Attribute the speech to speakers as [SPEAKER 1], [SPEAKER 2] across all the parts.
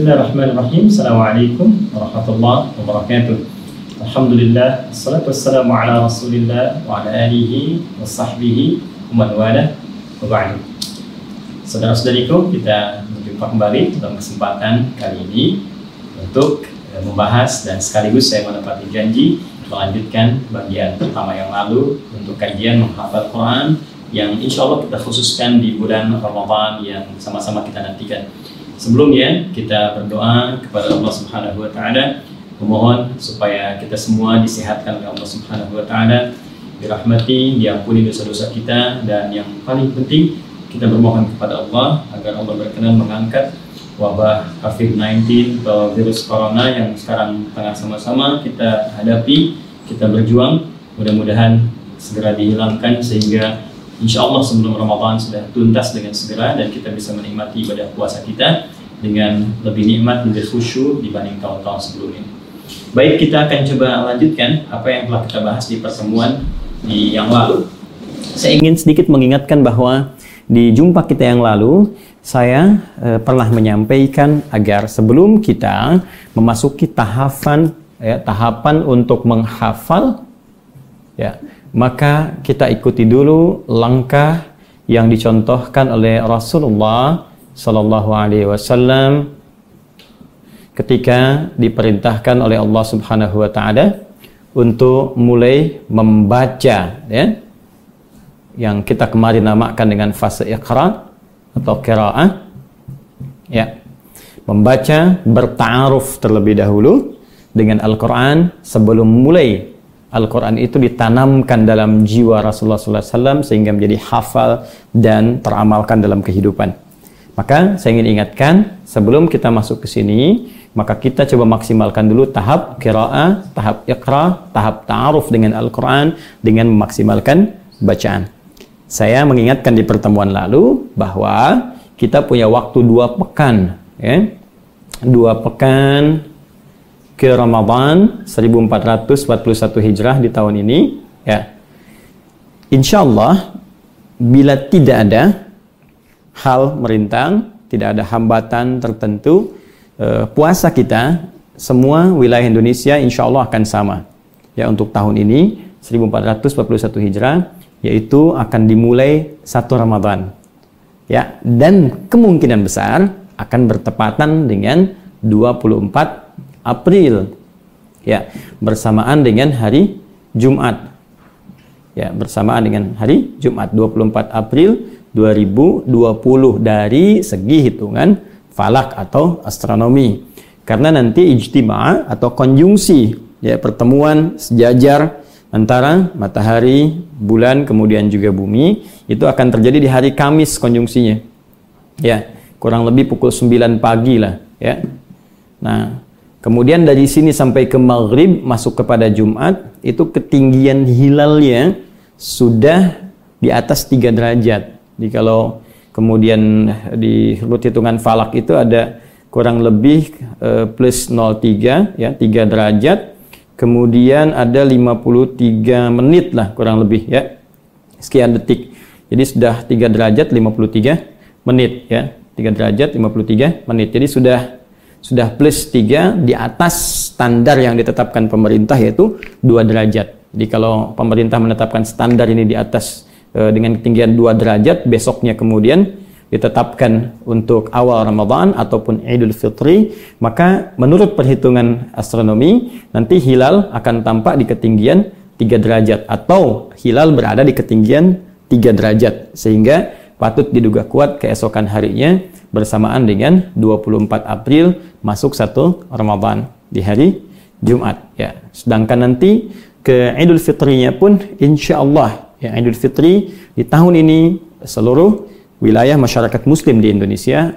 [SPEAKER 1] Bismillahirrahmanirrahim. Assalamualaikum warahmatullahi wabarakatuh. Alhamdulillah, assalatu wassalamu ala rasulillah wa ala alihi wa sahbihi wa man wala wa ba'du. Saudara-saudariku, kita berjumpa kembali dalam kesempatan kali ini untuk eh, membahas dan sekaligus saya menepati janji melanjutkan bagian pertama yang lalu untuk kajian menghafal Quran yang insya Allah kita khususkan di bulan Ramadan yang sama-sama kita nantikan. Sebelumnya kita berdoa kepada Allah Subhanahu wa taala. Memohon supaya kita semua disehatkan oleh Allah Subhanahu wa taala. Dirahmati, diampuni dosa-dosa kita. Dan yang paling penting kita bermohon kepada Allah agar Allah berkenan mengangkat wabah COVID-19 atau virus corona yang sekarang tengah sama-sama kita hadapi, kita berjuang. Mudah-mudahan segera dihilangkan sehingga insya Allah sebelum Ramadan sudah tuntas dengan segera dan kita bisa menikmati ibadah puasa kita dengan lebih nikmat, lebih khusyuk dibanding tahun-tahun sebelumnya. Baik, kita akan coba lanjutkan apa yang telah kita bahas di pertemuan di yang lalu. Saya ingin sedikit mengingatkan bahwa di jumpa kita yang lalu, saya eh, pernah menyampaikan agar sebelum kita memasuki tahapan ya, tahapan untuk menghafal ya, maka kita ikuti dulu langkah yang dicontohkan oleh Rasulullah Sallallahu Alaihi Wasallam ketika diperintahkan oleh Allah Subhanahu Wa Taala untuk mulai membaca ya. Yang kita kemarin namakan dengan fase ikhra atau qiraah ya. Membaca bertaaruf terlebih dahulu dengan Al-Qur'an sebelum mulai Al-Quran itu ditanamkan dalam jiwa Rasulullah SAW sehingga menjadi hafal dan teramalkan dalam kehidupan. Maka saya ingin ingatkan sebelum kita masuk ke sini, maka kita coba maksimalkan dulu tahap kiraah, tahap iqra, tahap ta'aruf dengan Al-Quran dengan memaksimalkan bacaan. Saya mengingatkan di pertemuan lalu bahwa kita punya waktu dua pekan, ya, dua pekan ke Ramadan 1441 Hijrah di tahun ini ya. Insya Allah bila tidak ada hal merintang, tidak ada hambatan tertentu, eh, puasa kita semua wilayah Indonesia insya Allah akan sama. Ya untuk tahun ini 1441 Hijrah yaitu akan dimulai satu Ramadan. Ya, dan kemungkinan besar akan bertepatan dengan 24 April. Ya bersamaan dengan hari Jumat. Ya bersamaan dengan hari Jumat 24 April 2020 dari segi hitungan falak atau astronomi. Karena nanti ijtima atau konjungsi ya pertemuan sejajar antara matahari, bulan kemudian juga bumi itu akan terjadi di hari Kamis konjungsinya. Ya kurang lebih pukul 9 pagi lah ya. Nah Kemudian dari sini sampai ke maghrib masuk kepada Jumat itu ketinggian hilalnya sudah di atas 3 derajat. Jadi kalau kemudian di hitungan falak itu ada kurang lebih uh, plus 03 ya 3 derajat. Kemudian ada 53 menit lah kurang lebih ya. Sekian detik. Jadi sudah 3 derajat 53 menit ya. 3 derajat 53 menit. Jadi sudah sudah plus 3 di atas standar yang ditetapkan pemerintah yaitu 2 derajat. Jadi kalau pemerintah menetapkan standar ini di atas e, dengan ketinggian 2 derajat, besoknya kemudian ditetapkan untuk awal Ramadan ataupun Idul Fitri, maka menurut perhitungan astronomi nanti hilal akan tampak di ketinggian 3 derajat atau hilal berada di ketinggian 3 derajat sehingga patut diduga kuat keesokan harinya bersamaan dengan 24 April masuk satu Ramadan di hari Jumat ya. Sedangkan nanti ke Idul Fitrinya pun insya Allah ya Idul Fitri di tahun ini seluruh wilayah masyarakat muslim di Indonesia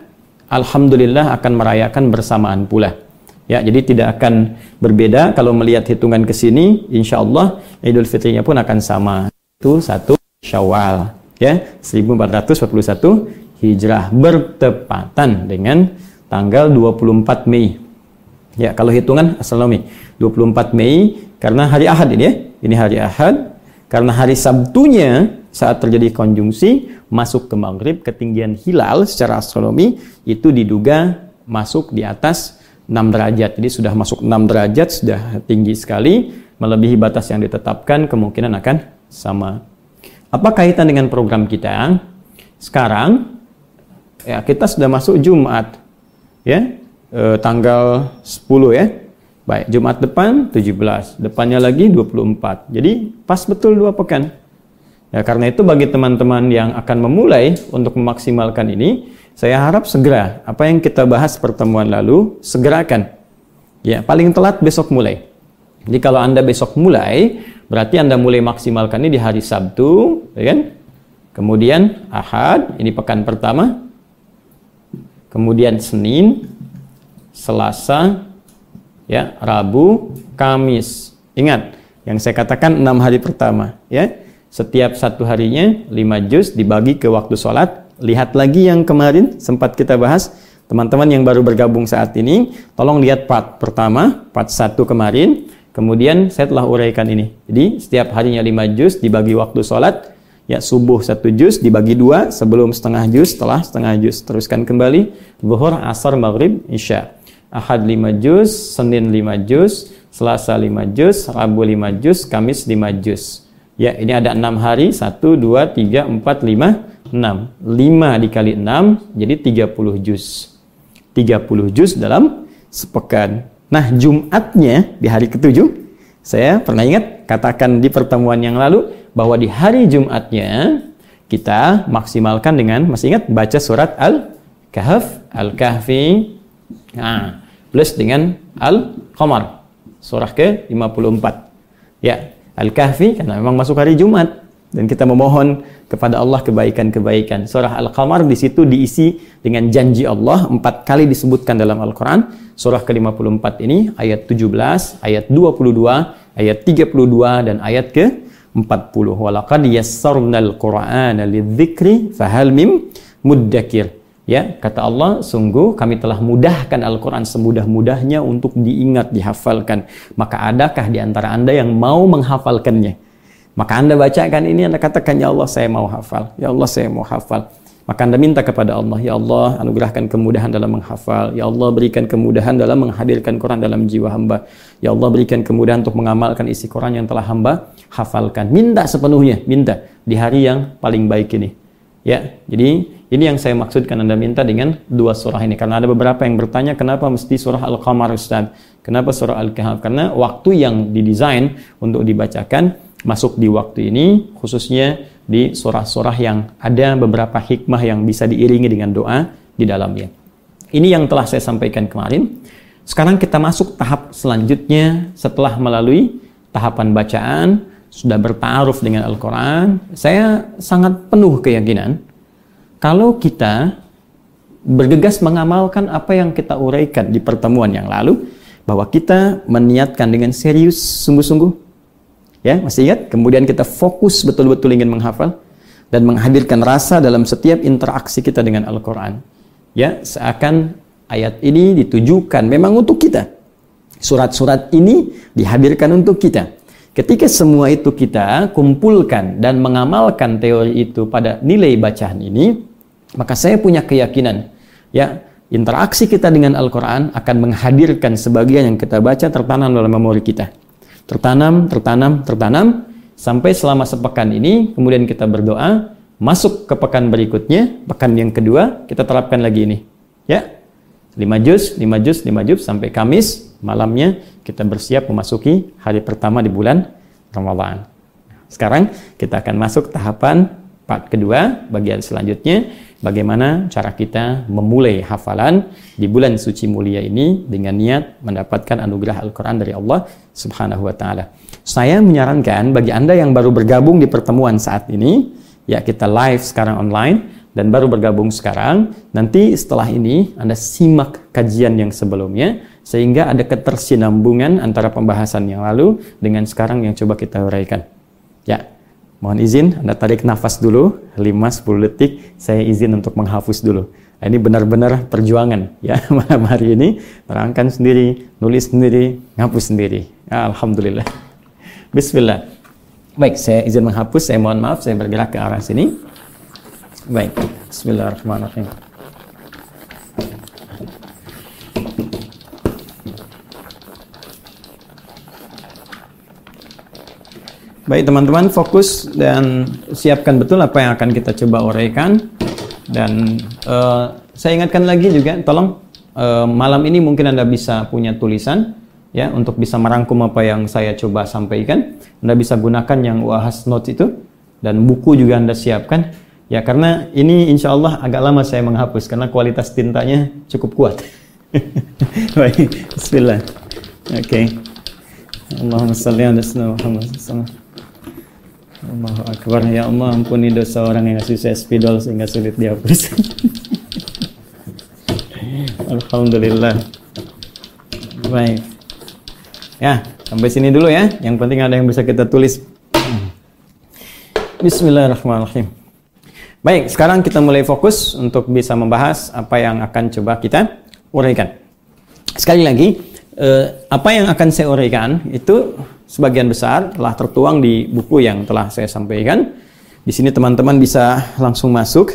[SPEAKER 1] alhamdulillah akan merayakan bersamaan pula. Ya, jadi tidak akan berbeda kalau melihat hitungan ke sini insya Allah Idul Fitrinya pun akan sama. Itu satu Syawal ya 1441 Hijrah bertepatan dengan tanggal 24 Mei. Ya, kalau hitungan astronomi 24 Mei karena hari Ahad ini ya. Ini hari Ahad karena hari Sabtunya saat terjadi konjungsi masuk ke maghrib ketinggian hilal secara astronomi itu diduga masuk di atas 6 derajat. Jadi sudah masuk 6 derajat, sudah tinggi sekali, melebihi batas yang ditetapkan, kemungkinan akan sama. Apa kaitan dengan program kita? Sekarang, ya kita sudah masuk Jumat, ya, e, tanggal 10 ya. Baik, Jumat depan 17, depannya lagi 24. Jadi pas betul dua pekan. Ya, karena itu bagi teman-teman yang akan memulai untuk memaksimalkan ini, saya harap segera apa yang kita bahas pertemuan lalu segerakan. Ya, paling telat besok mulai. Jadi kalau Anda besok mulai, berarti Anda mulai maksimalkan ini di hari Sabtu, ya kan? Kemudian Ahad, ini pekan pertama. Kemudian Senin, Selasa, ya Rabu, Kamis. Ingat, yang saya katakan enam hari pertama, ya. Setiap satu harinya lima juz dibagi ke waktu sholat. Lihat lagi yang kemarin sempat kita bahas. Teman-teman yang baru bergabung saat ini, tolong lihat part pertama, part satu kemarin. Kemudian saya telah uraikan ini. Jadi setiap harinya lima juz dibagi waktu sholat. Ya subuh satu juz dibagi dua sebelum setengah juz, setelah setengah juz. Teruskan kembali. Zuhur, asar, maghrib, isya. Ahad 5 juz, Senin 5 juz, Selasa 5 juz, Rabu 5 juz, Kamis 5 juz. Ya, ini ada 6 hari, 1, 2, 3, 4, 5, 6. 5 dikali 6, jadi 30 juz. 30 juz dalam sepekan. Nah, Jumatnya di hari ketujuh, saya pernah ingat katakan di pertemuan yang lalu bahwa di hari Jumatnya kita maksimalkan dengan masih ingat baca surat Al-Kahf, Al-Kahfi. Nah, plus dengan Al-Qamar surah ke-54. Ya, Al-Kahfi karena memang masuk hari Jumat dan kita memohon kepada Allah kebaikan-kebaikan. Surah Al-Qamar di situ diisi dengan janji Allah empat kali disebutkan dalam Al-Qur'an. Surah ke-54 ini ayat 17, ayat 22, ayat 32 dan ayat ke-40. Walaqad yassarnal Qur'ana lidzikri fahal mim muddakir. Ya, kata Allah, sungguh kami telah mudahkan Al-Quran semudah-mudahnya untuk diingat, dihafalkan. Maka adakah di antara Anda yang mau menghafalkannya? Maka Anda bacakan ini, Anda katakan, Ya Allah, saya mau hafal. Ya Allah, saya mau hafal. Maka Anda minta kepada Allah, Ya Allah, anugerahkan kemudahan dalam menghafal. Ya Allah, berikan kemudahan dalam menghadirkan Quran dalam jiwa hamba. Ya Allah, berikan kemudahan untuk mengamalkan isi Quran yang telah hamba hafalkan. Minta sepenuhnya, minta di hari yang paling baik ini. Ya, jadi ini yang saya maksudkan Anda minta dengan dua surah ini. Karena ada beberapa yang bertanya kenapa mesti surah Al-Qamar Ustaz? Kenapa surah Al-Kahf? Karena waktu yang didesain untuk dibacakan masuk di waktu ini khususnya di surah-surah yang ada beberapa hikmah yang bisa diiringi dengan doa di dalamnya. Ini yang telah saya sampaikan kemarin. Sekarang kita masuk tahap selanjutnya setelah melalui tahapan bacaan, sudah bertaruh dengan Al-Quran, saya sangat penuh keyakinan kalau kita bergegas mengamalkan apa yang kita uraikan di pertemuan yang lalu, bahwa kita meniatkan dengan serius, sungguh-sungguh, ya masih ingat? Kemudian kita fokus betul-betul ingin menghafal dan menghadirkan rasa dalam setiap interaksi kita dengan Al-Quran. Ya, seakan ayat ini ditujukan memang untuk kita. Surat-surat ini dihadirkan untuk kita. Ketika semua itu kita kumpulkan dan mengamalkan teori itu pada nilai bacaan ini, maka saya punya keyakinan, ya, interaksi kita dengan Al-Quran akan menghadirkan sebagian yang kita baca tertanam dalam memori kita. Tertanam, tertanam, tertanam, sampai selama sepekan ini, kemudian kita berdoa, masuk ke pekan berikutnya, pekan yang kedua, kita terapkan lagi ini. Ya, 5 juz, 5 juz, 5 juz, sampai Kamis, malamnya kita bersiap memasuki hari pertama di bulan Ramadan. Sekarang kita akan masuk tahapan part kedua, bagian selanjutnya, bagaimana cara kita memulai hafalan di bulan suci mulia ini dengan niat mendapatkan anugerah Al-Quran dari Allah Subhanahu wa Ta'ala. Saya menyarankan bagi Anda yang baru bergabung di pertemuan saat ini, ya kita live sekarang online dan baru bergabung sekarang, nanti setelah ini Anda simak kajian yang sebelumnya sehingga ada ketersinambungan antara pembahasan yang lalu dengan sekarang yang coba kita uraikan. Ya, Mohon izin, Anda tarik nafas dulu, 5-10 detik, saya izin untuk menghapus dulu. Nah, ini benar-benar perjuangan ya malam hari ini, terangkan sendiri, nulis sendiri, ngapus sendiri. Ya, Alhamdulillah. Bismillah. Baik, saya izin menghapus, saya mohon maaf, saya bergerak ke arah sini. Baik, Bismillahirrahmanirrahim. Baik teman-teman fokus dan siapkan betul apa yang akan kita coba uraikan dan uh, saya ingatkan lagi juga tolong uh, malam ini mungkin Anda bisa punya tulisan ya untuk bisa merangkum apa yang saya coba sampaikan. Anda bisa gunakan yang wahas notes itu dan buku juga Anda siapkan ya karena ini insya Allah agak lama saya menghapus karena kualitas tintanya cukup kuat. Baik, Bismillah. Oke. Okay. Allahumma salli ala Allahu Akbar. Ya Allah ampuni dosa orang yang ngasih saya spidol sehingga sulit dihapus. Alhamdulillah. Baik. Ya sampai sini dulu ya. Yang penting ada yang bisa kita tulis. Bismillahirrahmanirrahim. Baik sekarang kita mulai fokus untuk bisa membahas apa yang akan coba kita uraikan. Sekali lagi eh, apa yang akan saya uraikan itu sebagian besar telah tertuang di buku yang telah saya sampaikan. Di sini teman-teman bisa langsung masuk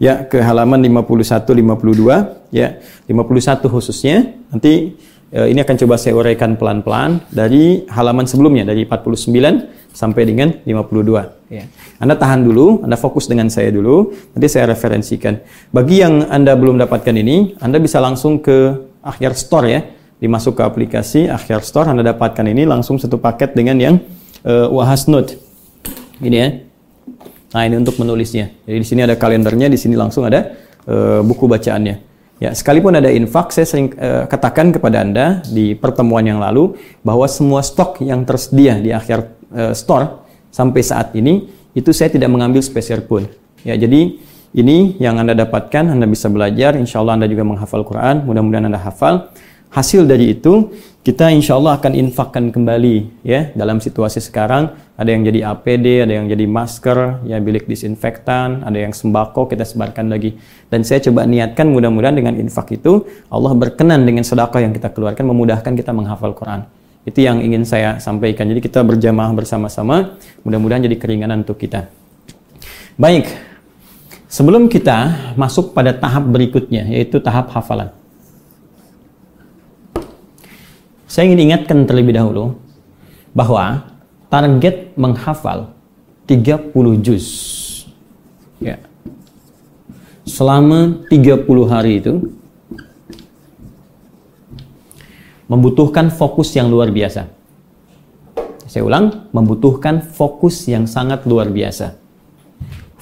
[SPEAKER 1] ya ke halaman 51 52 ya 51 khususnya. Nanti eh, ini akan coba saya uraikan pelan-pelan dari halaman sebelumnya dari 49 sampai dengan 52 ya. Anda tahan dulu, Anda fokus dengan saya dulu, nanti saya referensikan. Bagi yang Anda belum dapatkan ini, Anda bisa langsung ke akhir store ya dimasuk ke aplikasi Akhir Store Anda dapatkan ini langsung satu paket dengan yang uh, Note. Ini ya. Nah ini untuk menulisnya. Jadi di sini ada kalendernya di sini langsung ada uh, buku bacaannya. Ya sekalipun ada infak saya sering uh, katakan kepada anda di pertemuan yang lalu bahwa semua stok yang tersedia di akhir uh, store sampai saat ini itu saya tidak mengambil spesial pun. Ya jadi ini yang anda dapatkan anda bisa belajar. Insya Allah anda juga menghafal Quran. Mudah-mudahan anda hafal hasil dari itu kita insya Allah akan infakkan kembali ya dalam situasi sekarang. Ada yang jadi APD ada yang jadi masker ya bilik disinfektan ada yang sembako kita sebarkan lagi. Dan saya coba niatkan mudah-mudahan dengan infak itu Allah berkenan dengan sedekah yang kita keluarkan memudahkan kita menghafal Quran. Itu yang ingin saya sampaikan. Jadi kita berjamaah bersama-sama mudah-mudahan jadi keringanan untuk kita. Baik sebelum kita masuk pada tahap berikutnya yaitu tahap hafalan Saya ingin ingatkan terlebih dahulu bahwa target menghafal 30 juz ya. selama 30 hari itu membutuhkan fokus yang luar biasa. Saya ulang, membutuhkan fokus yang sangat luar biasa.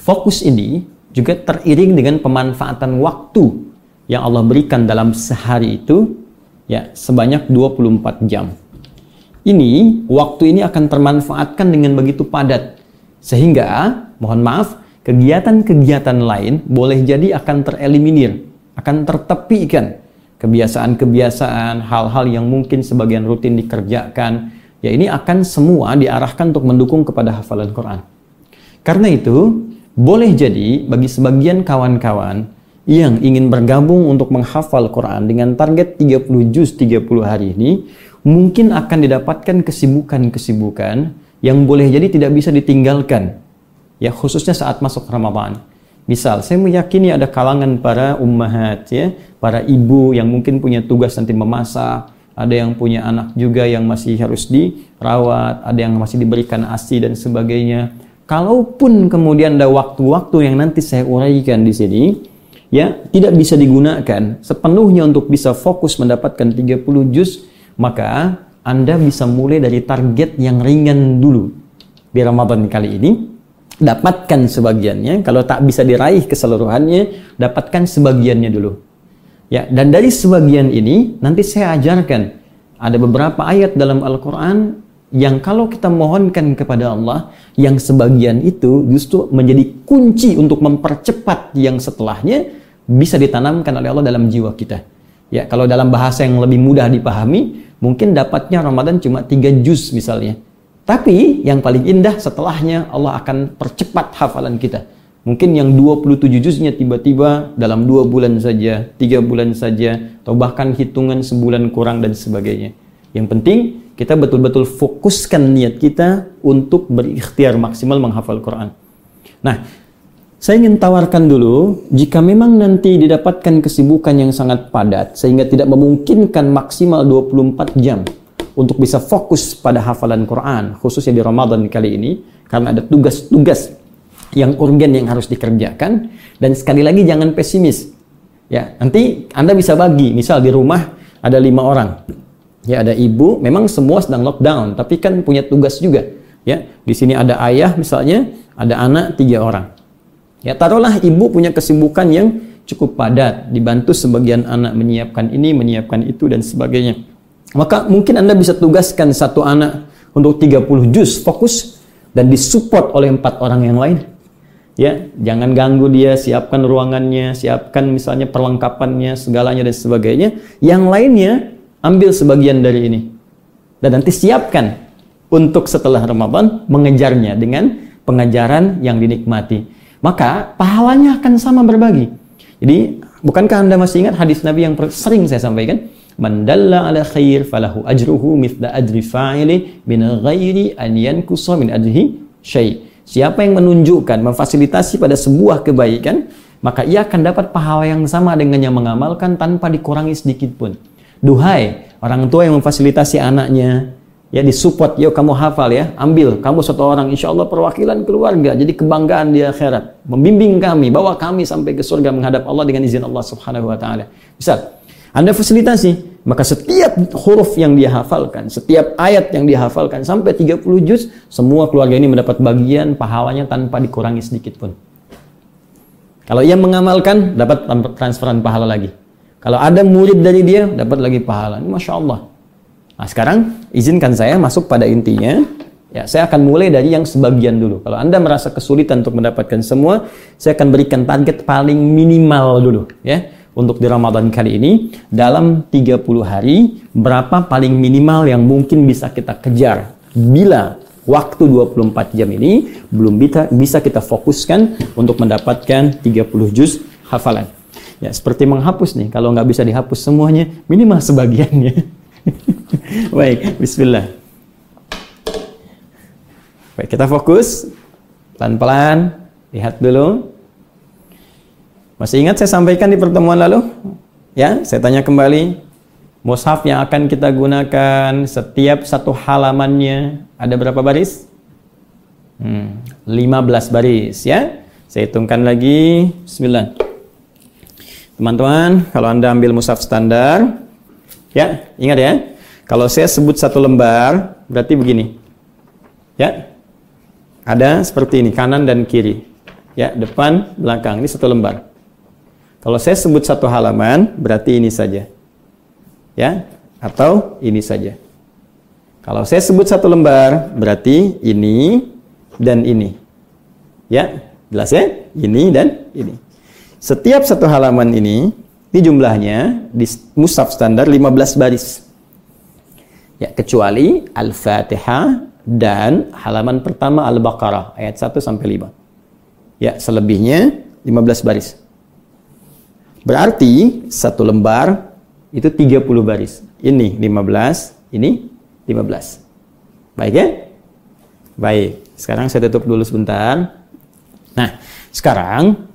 [SPEAKER 1] Fokus ini juga teriring dengan pemanfaatan waktu yang Allah berikan dalam sehari itu ya sebanyak 24 jam. Ini waktu ini akan termanfaatkan dengan begitu padat sehingga mohon maaf kegiatan-kegiatan lain boleh jadi akan tereliminir, akan tertepikan kebiasaan-kebiasaan, hal-hal yang mungkin sebagian rutin dikerjakan, ya ini akan semua diarahkan untuk mendukung kepada hafalan Quran. Karena itu, boleh jadi bagi sebagian kawan-kawan yang ingin bergabung untuk menghafal Quran dengan target 30 juz 30 hari ini mungkin akan didapatkan kesibukan-kesibukan yang boleh jadi tidak bisa ditinggalkan ya khususnya saat masuk Ramadan. Misal, saya meyakini ada kalangan para ummahat ya, para ibu yang mungkin punya tugas nanti memasak, ada yang punya anak juga yang masih harus dirawat, ada yang masih diberikan ASI dan sebagainya. Kalaupun kemudian ada waktu-waktu yang nanti saya uraikan di sini, ya tidak bisa digunakan sepenuhnya untuk bisa fokus mendapatkan 30 juz maka Anda bisa mulai dari target yang ringan dulu. Di Ramadan kali ini dapatkan sebagiannya. Kalau tak bisa diraih keseluruhannya dapatkan sebagiannya dulu. Ya dan dari sebagian ini nanti saya ajarkan. Ada beberapa ayat dalam Al-Quran yang kalau kita mohonkan kepada Allah yang sebagian itu justru menjadi kunci untuk mempercepat yang setelahnya bisa ditanamkan oleh Allah dalam jiwa kita. Ya, kalau dalam bahasa yang lebih mudah dipahami, mungkin dapatnya Ramadan cuma tiga juz misalnya. Tapi yang paling indah setelahnya Allah akan percepat hafalan kita. Mungkin yang 27 juznya tiba-tiba dalam dua bulan saja, tiga bulan saja, atau bahkan hitungan sebulan kurang dan sebagainya. Yang penting kita betul-betul fokuskan niat kita untuk berikhtiar maksimal menghafal Quran. Nah, saya ingin tawarkan dulu, jika memang nanti didapatkan kesibukan yang sangat padat, sehingga tidak memungkinkan maksimal 24 jam untuk bisa fokus pada hafalan Quran, khususnya di Ramadan kali ini, karena ada tugas-tugas yang urgen yang harus dikerjakan. Dan sekali lagi jangan pesimis. Ya, nanti Anda bisa bagi, misal di rumah ada lima orang. Ya, ada ibu, memang semua sedang lockdown, tapi kan punya tugas juga. Ya, di sini ada ayah misalnya, ada anak tiga orang. Ya, taruhlah ibu punya kesibukan yang cukup padat, dibantu sebagian anak menyiapkan ini, menyiapkan itu dan sebagainya. Maka mungkin Anda bisa tugaskan satu anak untuk 30 juz fokus dan disupport oleh empat orang yang lain. Ya, jangan ganggu dia, siapkan ruangannya, siapkan misalnya perlengkapannya, segalanya dan sebagainya. Yang lainnya ambil sebagian dari ini. Dan nanti siapkan untuk setelah Ramadan mengejarnya dengan pengajaran yang dinikmati. Maka pahalanya akan sama berbagi. Jadi, bukankah Anda masih ingat hadis Nabi yang sering saya sampaikan? Man ala khair falahu ajruhu mithla ajri fa'ili min ghairi an yankusa min ajrihi syai'. Siapa yang menunjukkan, memfasilitasi pada sebuah kebaikan, maka ia akan dapat pahala yang sama dengan yang mengamalkan tanpa dikurangi sedikit pun. Duhai orang tua yang memfasilitasi anaknya, ya disupport, yuk kamu hafal ya, ambil, kamu satu orang, insya Allah perwakilan keluarga, jadi kebanggaan di akhirat, membimbing kami, bawa kami sampai ke surga menghadap Allah dengan izin Allah subhanahu wa ta'ala. Misal, anda fasilitasi, maka setiap huruf yang dia hafalkan, setiap ayat yang dia hafalkan, sampai 30 juz, semua keluarga ini mendapat bagian pahalanya tanpa dikurangi sedikit pun. Kalau ia mengamalkan, dapat transferan pahala lagi. Kalau ada murid dari dia, dapat lagi pahala. Ini Masya Allah. Nah sekarang izinkan saya masuk pada intinya. Ya, saya akan mulai dari yang sebagian dulu. Kalau Anda merasa kesulitan untuk mendapatkan semua, saya akan berikan target paling minimal dulu, ya. Untuk di Ramadan kali ini dalam 30 hari berapa paling minimal yang mungkin bisa kita kejar bila waktu 24 jam ini belum bisa bisa kita fokuskan untuk mendapatkan 30 juz hafalan. Ya, seperti menghapus nih. Kalau nggak bisa dihapus semuanya, minimal sebagiannya. Baik, bismillah. Baik, kita fokus. Pelan-pelan. Lihat dulu. Masih ingat saya sampaikan di pertemuan lalu? Ya, saya tanya kembali. Mushaf yang akan kita gunakan setiap satu halamannya ada berapa baris? Hmm, 15 baris ya. Saya hitungkan lagi. Bismillah. Teman-teman, kalau Anda ambil mushaf standar, Ya, ingat ya. Kalau saya sebut satu lembar, berarti begini. Ya. Ada seperti ini, kanan dan kiri. Ya, depan, belakang. Ini satu lembar. Kalau saya sebut satu halaman, berarti ini saja. Ya, atau ini saja. Kalau saya sebut satu lembar, berarti ini dan ini. Ya, jelas ya? Ini dan ini. Setiap satu halaman ini ini jumlahnya di mushaf standar 15 baris. Ya, kecuali Al-Fatihah dan halaman pertama Al-Baqarah ayat 1 sampai 5. Ya, selebihnya 15 baris. Berarti satu lembar itu 30 baris. Ini 15, ini 15. Baik ya? Baik. Sekarang saya tutup dulu sebentar. Nah, sekarang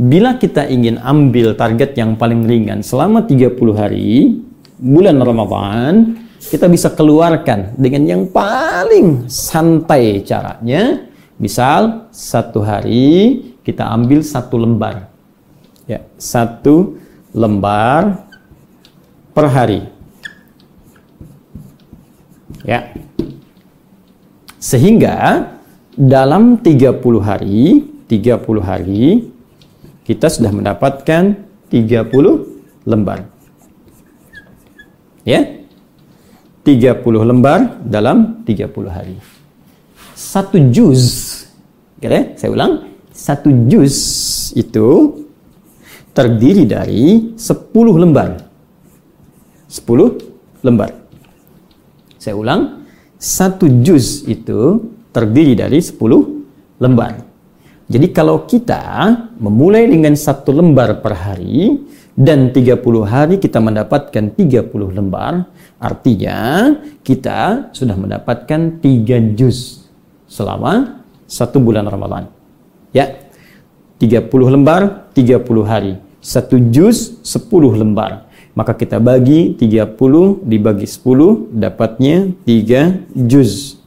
[SPEAKER 1] Bila kita ingin ambil target yang paling ringan selama 30 hari bulan Ramadan, kita bisa keluarkan dengan yang paling santai caranya. Misal satu hari kita ambil satu lembar. Ya, satu lembar per hari. Ya. Sehingga dalam 30 hari, 30 hari kita sudah mendapatkan 30 lembar. Ya? 30 lembar dalam 30 hari. Satu juz, ya, saya ulang, satu juz itu terdiri dari 10 lembar. 10 lembar. Saya ulang, satu juz itu terdiri dari 10 lembar. Jadi kalau kita memulai dengan satu lembar per hari dan 30 hari kita mendapatkan 30 lembar, artinya kita sudah mendapatkan 3 juz selama satu bulan Ramadan. Ya, 30 lembar, 30 hari. Satu juz, 10 lembar. maka kita bagi 30 dibagi 10 dapatnya 3 juz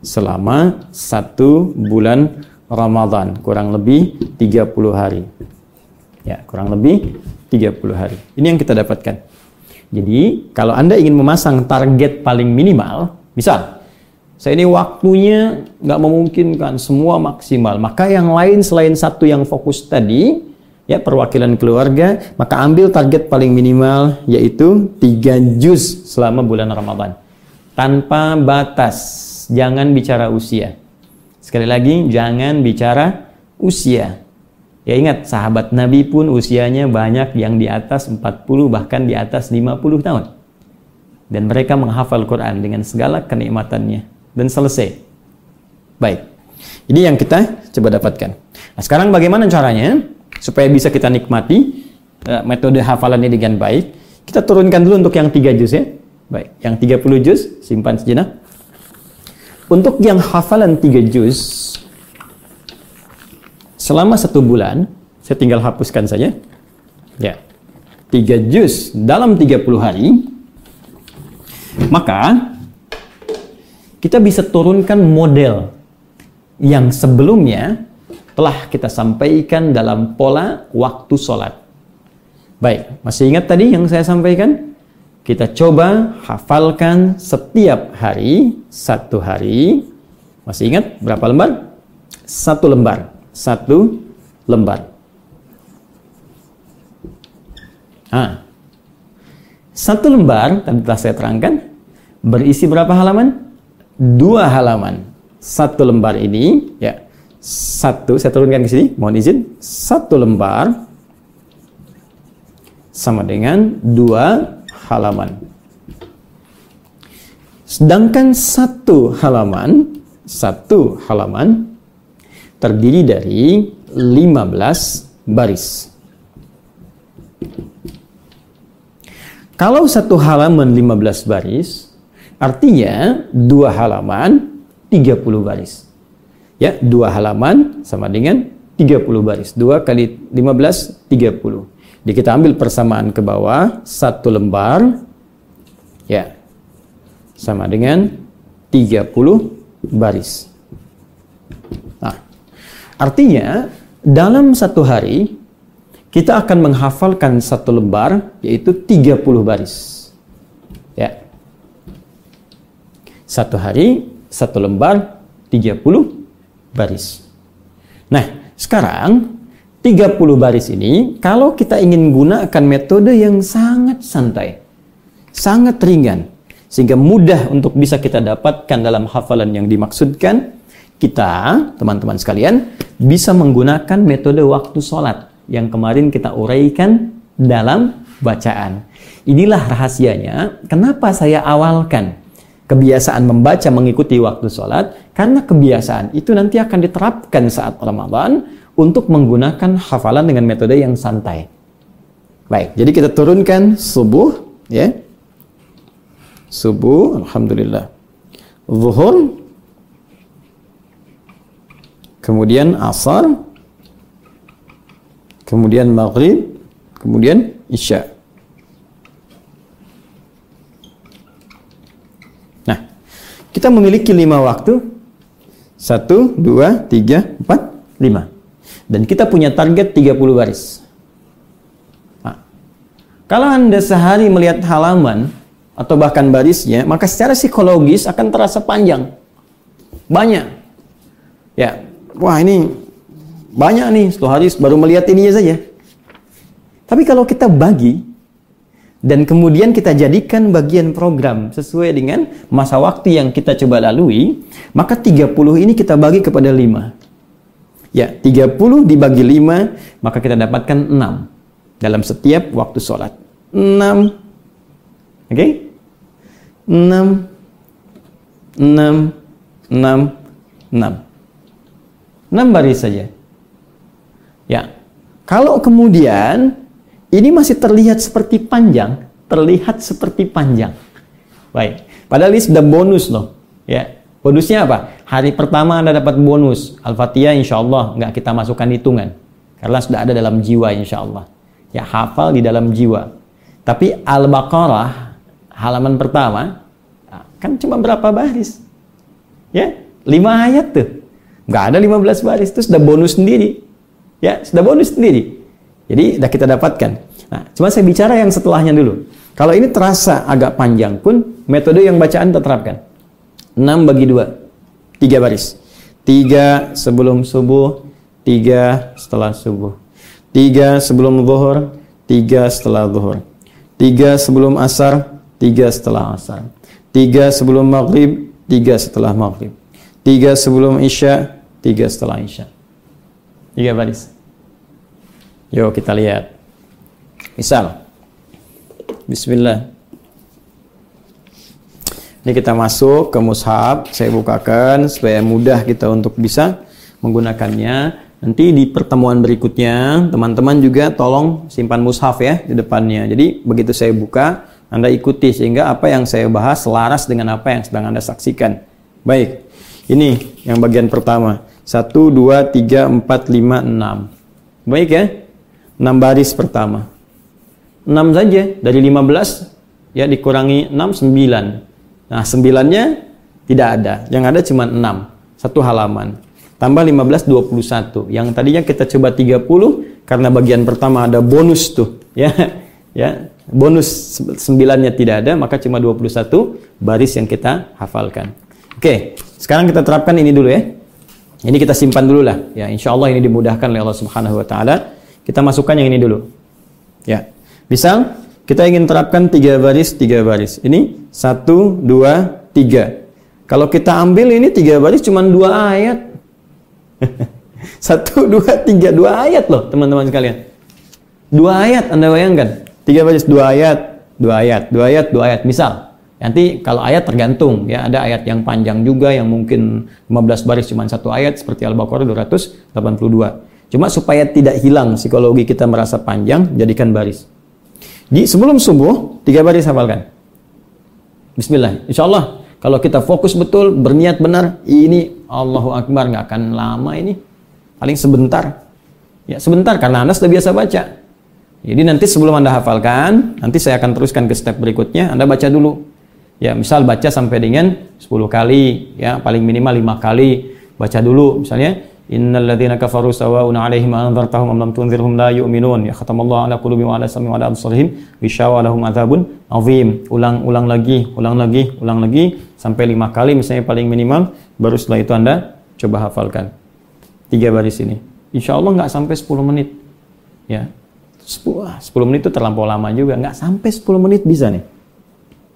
[SPEAKER 1] selama satu bulan Ramadan kurang lebih 30 hari ya kurang lebih 30 hari. Ini yang kita dapatkan. Jadi kalau anda ingin memasang target paling minimal misal saya ini waktunya nggak memungkinkan semua maksimal maka yang lain selain satu yang fokus tadi ya perwakilan keluarga maka ambil target paling minimal yaitu 3 juz selama bulan Ramadan. Tanpa batas. Jangan bicara usia. Sekali lagi, jangan bicara usia. Ya ingat, sahabat Nabi pun usianya banyak yang di atas 40 bahkan di atas 50 tahun. Dan mereka menghafal Quran dengan segala kenikmatannya. Dan selesai. Baik. Ini yang kita coba dapatkan. Nah, sekarang bagaimana caranya supaya bisa kita nikmati uh, metode hafalan ini dengan baik? Kita turunkan dulu untuk yang 3 juz ya. Baik, yang 30 juz simpan sejenak. Untuk yang hafalan tiga juz selama satu bulan, saya tinggal hapuskan saja. Ya, tiga juz dalam 30 hari, maka kita bisa turunkan model yang sebelumnya telah kita sampaikan dalam pola waktu sholat. Baik, masih ingat tadi yang saya sampaikan? Kita coba hafalkan setiap hari, satu hari. Masih ingat berapa lembar? Satu lembar. Satu lembar. Ah. Satu lembar, tadi telah saya terangkan, berisi berapa halaman? Dua halaman. Satu lembar ini, ya, satu, saya turunkan ke sini, mohon izin, satu lembar sama dengan dua halaman. Sedangkan satu halaman, satu halaman terdiri dari 15 baris. Kalau satu halaman 15 baris, artinya dua halaman 30 baris. Ya, dua halaman sama dengan 30 baris. Dua kali 15, 30. Jadi kita ambil persamaan ke bawah, satu lembar, ya, sama dengan 30 baris. Artinya dalam satu hari, kita akan menghafalkan satu lembar, yaitu 30 baris. Ya. Satu hari, satu lembar, 30 baris. Nah, sekarang 30 baris ini, kalau kita ingin gunakan metode yang sangat santai, sangat ringan, sehingga mudah untuk bisa kita dapatkan dalam hafalan yang dimaksudkan, kita, teman-teman sekalian, bisa menggunakan metode waktu sholat yang kemarin kita uraikan dalam bacaan. Inilah rahasianya, kenapa saya awalkan kebiasaan membaca mengikuti waktu sholat, karena kebiasaan itu nanti akan diterapkan saat Ramadan, untuk menggunakan hafalan dengan metode yang santai. Baik, jadi kita turunkan subuh, ya. Subuh, alhamdulillah. Zuhur, kemudian asar, kemudian maghrib, kemudian isya. Nah, kita memiliki lima waktu. Satu, dua, tiga, empat, lima dan kita punya target 30 baris. Nah, kalau Anda sehari melihat halaman atau bahkan barisnya, maka secara psikologis akan terasa panjang. Banyak. Ya, wah ini banyak nih, satu hari baru melihat ininya saja. Tapi kalau kita bagi dan kemudian kita jadikan bagian program sesuai dengan masa waktu yang kita coba lalui, maka 30 ini kita bagi kepada 5. Ya, 30 dibagi 5, maka kita dapatkan 6 dalam setiap waktu sholat. 6. Oke? Okay? 6 6 6 6. 6 baris saja. Ya. Kalau kemudian ini masih terlihat seperti panjang, terlihat seperti panjang. Baik. Padahal ini sudah bonus loh. Ya. Bonusnya apa? Hari pertama Anda dapat bonus. Al-Fatihah insya Allah nggak kita masukkan hitungan. Karena sudah ada dalam jiwa insya Allah. Ya hafal di dalam jiwa. Tapi Al-Baqarah halaman pertama kan cuma berapa baris? Ya, lima ayat tuh. Nggak ada 15 baris, itu sudah bonus sendiri. Ya, sudah bonus sendiri. Jadi, sudah kita dapatkan. Nah, cuma saya bicara yang setelahnya dulu. Kalau ini terasa agak panjang pun, metode yang bacaan terapkan. 6 bagi 2. 3 baris. 3 sebelum subuh, 3 setelah subuh. 3 sebelum zuhur, 3 setelah zuhur. 3 sebelum asar, 3 setelah asar. 3 sebelum maghrib, 3 setelah maghrib. 3 sebelum isya, tiga setelah Isya. Tiga baris. Yuk kita lihat. Misal. Bismillah. Ini kita masuk ke mushaf, saya bukakan supaya mudah kita untuk bisa menggunakannya. Nanti di pertemuan berikutnya, teman-teman juga tolong simpan mushaf ya di depannya. Jadi begitu saya buka, Anda ikuti sehingga apa yang saya bahas selaras dengan apa yang sedang Anda saksikan. Baik, ini yang bagian pertama. 1, 2, 3, 4, 5, 6. Baik ya? 6 baris pertama. 6 saja. Dari 15 ya dikurangi 6, 9. Nah 9-nya tidak ada. Yang ada cuma 6. Satu halaman. Tambah 15, 21. Yang tadinya kita coba 30 karena bagian pertama ada bonus tuh. Ya, ya bonus 9-nya tidak ada maka cuma 21 baris yang kita hafalkan. Oke, sekarang kita terapkan ini dulu ya. Ini kita simpan dulu lah. Ya, insya Allah ini dimudahkan oleh Allah Subhanahu Wa Taala. Kita masukkan yang ini dulu. Ya, bisa kita ingin terapkan tiga baris, tiga baris. Ini satu, dua, tiga. Kalau kita ambil ini tiga baris cuma dua ayat. satu, dua, tiga, dua ayat loh teman-teman sekalian. Dua ayat Anda bayangkan. Tiga baris, dua ayat, dua ayat, dua ayat, dua ayat. Misal, Nanti kalau ayat tergantung ya, ada ayat yang panjang juga yang mungkin 15 baris cuma satu ayat seperti Al-Baqarah 282. Cuma supaya tidak hilang psikologi kita merasa panjang, jadikan baris. Di sebelum subuh, tiga baris hafalkan. Bismillah. Insya Allah kalau kita fokus betul, berniat benar, ini Allahu Akbar nggak akan lama ini. Paling sebentar. Ya sebentar karena Anda sudah biasa baca. Jadi nanti sebelum Anda hafalkan, nanti saya akan teruskan ke step berikutnya, Anda baca dulu Ya, misal baca sampai dengan 10 kali, ya, paling minimal 5 kali. Baca dulu misalnya Innal ladzina kafaru sawa'un 'alaihim anzartahum am lam tunzirhum la yu'minun. Ya khatamallahu 'ala qulubihim wa 'ala sam'ihim wa 'ala absarihim gishawa lahum adzabun azim. Ulang-ulang lagi, ulang lagi, ulang lagi sampai lima kali misalnya paling minimal baru setelah itu Anda coba hafalkan. Tiga baris ini. Insya Allah nggak sampai 10 menit. Ya. 10, 10 menit itu terlampau lama juga. Nggak sampai 10 menit bisa nih.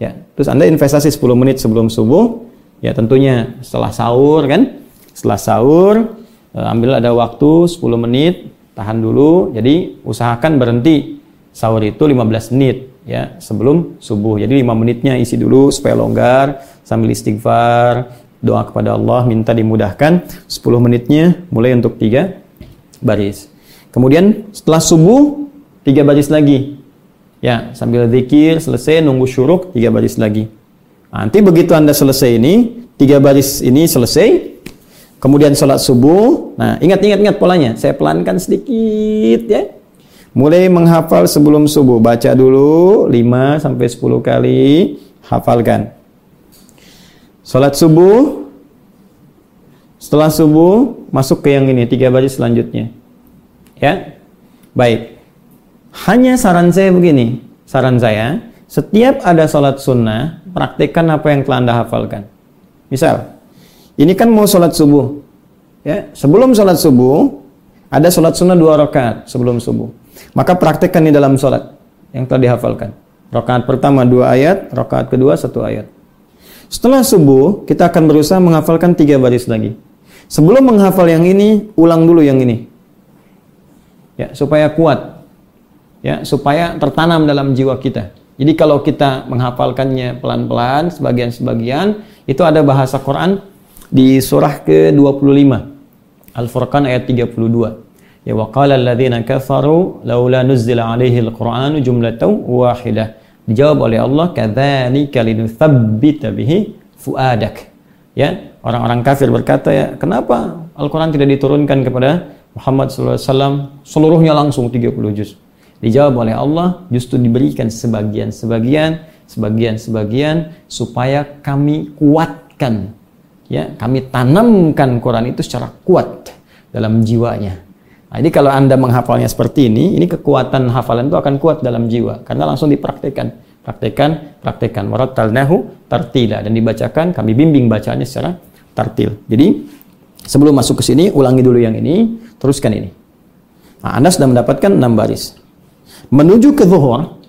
[SPEAKER 1] Ya, terus Anda investasi 10 menit sebelum subuh, ya tentunya setelah sahur kan? Setelah sahur, eh, ambil ada waktu 10 menit, tahan dulu. Jadi usahakan berhenti sahur itu 15 menit ya sebelum subuh. Jadi 5 menitnya isi dulu supaya longgar sambil istighfar, doa kepada Allah minta dimudahkan. 10 menitnya mulai untuk tiga baris. Kemudian setelah subuh tiga baris lagi Ya, sambil zikir, selesai, nunggu syuruk, tiga baris lagi. Nanti begitu Anda selesai ini, tiga baris ini selesai, kemudian sholat subuh. Nah, ingat-ingat ingat polanya. Saya pelankan sedikit ya. Mulai menghafal sebelum subuh. Baca dulu 5 sampai 10 kali, hafalkan. Sholat subuh, setelah subuh, masuk ke yang ini, tiga baris selanjutnya. Ya, baik. Hanya saran saya begini, saran saya, setiap ada sholat sunnah, praktekkan apa yang telah Anda hafalkan. Misal, ini kan mau sholat subuh. Ya, sebelum sholat subuh, ada sholat sunnah dua rakaat sebelum subuh. Maka praktekkan di dalam sholat yang telah dihafalkan. Rakaat pertama dua ayat, rakaat kedua satu ayat. Setelah subuh, kita akan berusaha menghafalkan tiga baris lagi. Sebelum menghafal yang ini, ulang dulu yang ini. Ya, supaya kuat ya supaya tertanam dalam jiwa kita. Jadi kalau kita menghafalkannya pelan-pelan sebagian-sebagian itu ada bahasa Quran di surah ke-25 Al-Furqan ayat 32. Ya waqala alladziina kafaru laula nuzzila alaihi al-Qur'anu jumlatan wahidah. Dijawab oleh Allah kadzalika linutsabbita bihi fuadak. Ya, orang-orang kafir berkata ya, kenapa Al-Quran tidak diturunkan kepada Muhammad SAW seluruhnya langsung 30 juz? Dijawab oleh Allah, justru diberikan sebagian-sebagian, sebagian-sebagian supaya kami kuatkan ya, kami tanamkan Quran itu secara kuat dalam jiwanya. Nah, jadi kalau Anda menghafalnya seperti ini, ini kekuatan hafalan itu akan kuat dalam jiwa karena langsung dipraktekkan. Praktekan, praktekan. Warattalnahu tartila dan dibacakan, kami bimbing bacanya secara tartil. Jadi sebelum masuk ke sini, ulangi dulu yang ini, teruskan ini. Nah, anda sudah mendapatkan 6 baris. Menuju ke zuhur,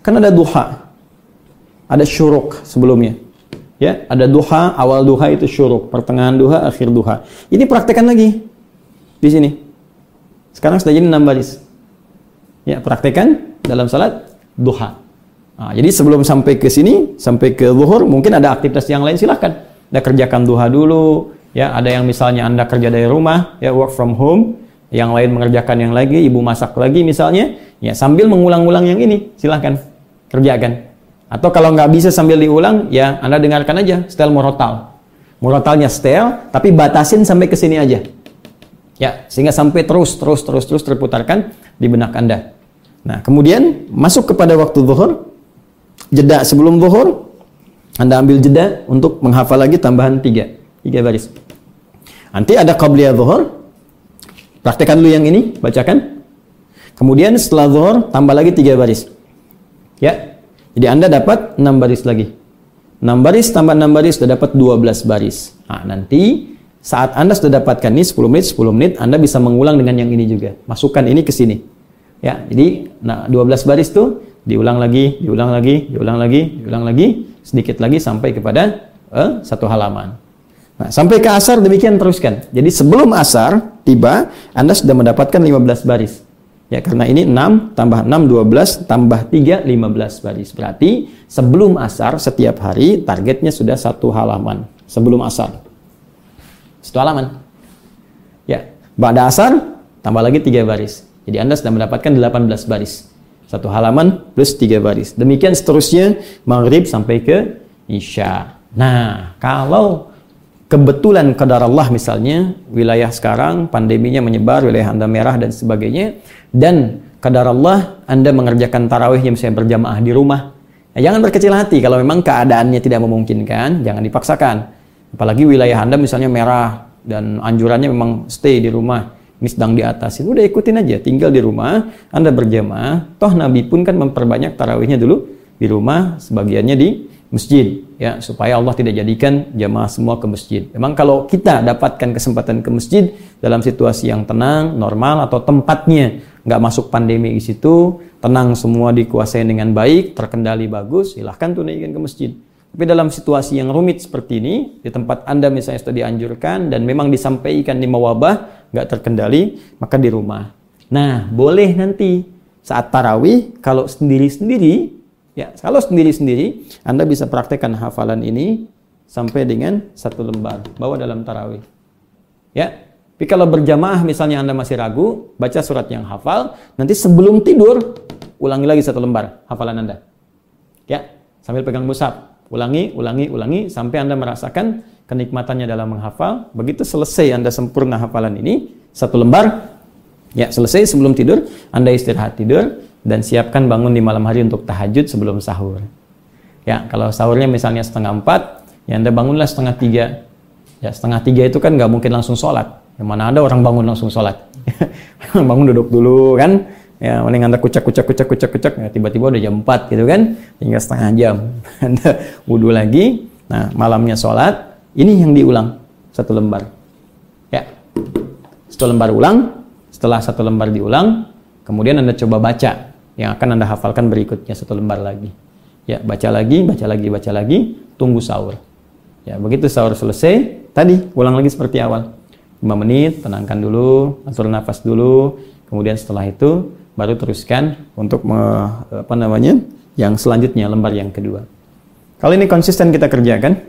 [SPEAKER 1] kan ada duha. Ada syuruk sebelumnya. Ya, ada duha, awal duha itu syuruk, pertengahan duha, akhir duha. Ini praktekan lagi di sini. Sekarang sudah jadi 6 baris. Ya, praktekan dalam salat duha. Nah, jadi sebelum sampai ke sini, sampai ke zuhur, mungkin ada aktivitas yang lain silahkan. Anda kerjakan duha dulu, ya ada yang misalnya Anda kerja dari rumah, ya work from home, yang lain mengerjakan yang lagi, ibu masak lagi misalnya, ya sambil mengulang-ulang yang ini, silahkan kerjakan. Atau kalau nggak bisa sambil diulang, ya Anda dengarkan aja, style morotal. Morotalnya style, tapi batasin sampai ke sini aja. Ya, sehingga sampai terus, terus, terus, terus terputarkan di benak Anda. Nah, kemudian masuk kepada waktu zuhur, jeda sebelum zuhur, Anda ambil jeda untuk menghafal lagi tambahan tiga, tiga baris. Nanti ada qabliyah zuhur, Praktekkan dulu yang ini, bacakan. Kemudian setelah zuhur tambah lagi tiga baris. Ya. Jadi Anda dapat enam baris lagi. Enam baris tambah enam baris sudah dapat dua belas baris. Nah, nanti saat Anda sudah dapatkan ini 10 menit, 10 menit, Anda bisa mengulang dengan yang ini juga. Masukkan ini ke sini. Ya, jadi nah 12 baris tuh diulang lagi, diulang lagi, diulang lagi, diulang lagi, sedikit lagi sampai kepada eh, satu halaman. Nah, sampai ke asar demikian teruskan. Jadi sebelum asar tiba, Anda sudah mendapatkan 15 baris. Ya, karena ini 6 tambah 6 12 tambah 3 15 baris. Berarti sebelum asar setiap hari targetnya sudah satu halaman sebelum asar. Satu halaman. Ya, pada asar tambah lagi 3 baris. Jadi Anda sudah mendapatkan 18 baris. Satu halaman plus 3 baris. Demikian seterusnya maghrib sampai ke isya. Nah, kalau kebetulan kadar Allah misalnya wilayah sekarang pandeminya menyebar wilayah anda merah dan sebagainya dan kadar Allah anda mengerjakan tarawihnya misalnya berjamaah di rumah. Ya, jangan berkecil hati kalau memang keadaannya tidak memungkinkan jangan dipaksakan. Apalagi wilayah anda misalnya merah dan anjurannya memang stay di rumah ini sedang di atas itu udah ikutin aja tinggal di rumah anda berjamaah. Toh Nabi pun kan memperbanyak tarawihnya dulu di rumah sebagiannya di masjid ya supaya Allah tidak jadikan jamaah semua ke masjid. Memang kalau kita dapatkan kesempatan ke masjid dalam situasi yang tenang, normal atau tempatnya nggak masuk pandemi di situ, tenang semua dikuasai dengan baik, terkendali bagus, silahkan tunaikan ke masjid. Tapi dalam situasi yang rumit seperti ini, di tempat Anda misalnya sudah dianjurkan dan memang disampaikan di mewabah, nggak terkendali, maka di rumah. Nah, boleh nanti saat tarawih, kalau sendiri-sendiri, Ya, kalau sendiri-sendiri, Anda bisa praktekkan hafalan ini sampai dengan satu lembar. Bawa dalam tarawih. Ya, tapi kalau berjamaah misalnya Anda masih ragu, baca surat yang hafal, nanti sebelum tidur, ulangi lagi satu lembar hafalan Anda. Ya, sambil pegang musab. Ulangi, ulangi, ulangi, sampai Anda merasakan kenikmatannya dalam menghafal. Begitu selesai Anda sempurna hafalan ini, satu lembar, ya selesai sebelum tidur, Anda istirahat tidur, dan siapkan bangun di malam hari untuk tahajud sebelum sahur. Ya, kalau sahurnya misalnya setengah empat, ya Anda bangunlah setengah tiga. Ya, setengah tiga itu kan nggak mungkin langsung sholat. Yang mana ada orang bangun langsung sholat. bangun duduk dulu kan. Ya, mending Anda kucak, kucak, kucak, kucak, kucak. Ya, tiba-tiba udah jam empat gitu kan. Tinggal setengah jam. Anda wudhu lagi. Nah, malamnya sholat. Ini yang diulang. Satu lembar. Ya. Satu lembar ulang. Setelah satu lembar diulang, kemudian Anda coba baca yang akan Anda hafalkan berikutnya satu lembar lagi. Ya, baca lagi, baca lagi, baca lagi, tunggu sahur. Ya, begitu sahur selesai, tadi ulang lagi seperti awal. 5 menit, tenangkan dulu, atur nafas dulu, kemudian setelah itu baru teruskan untuk me, apa namanya? yang selanjutnya lembar yang kedua. Kalau ini konsisten kita kerjakan,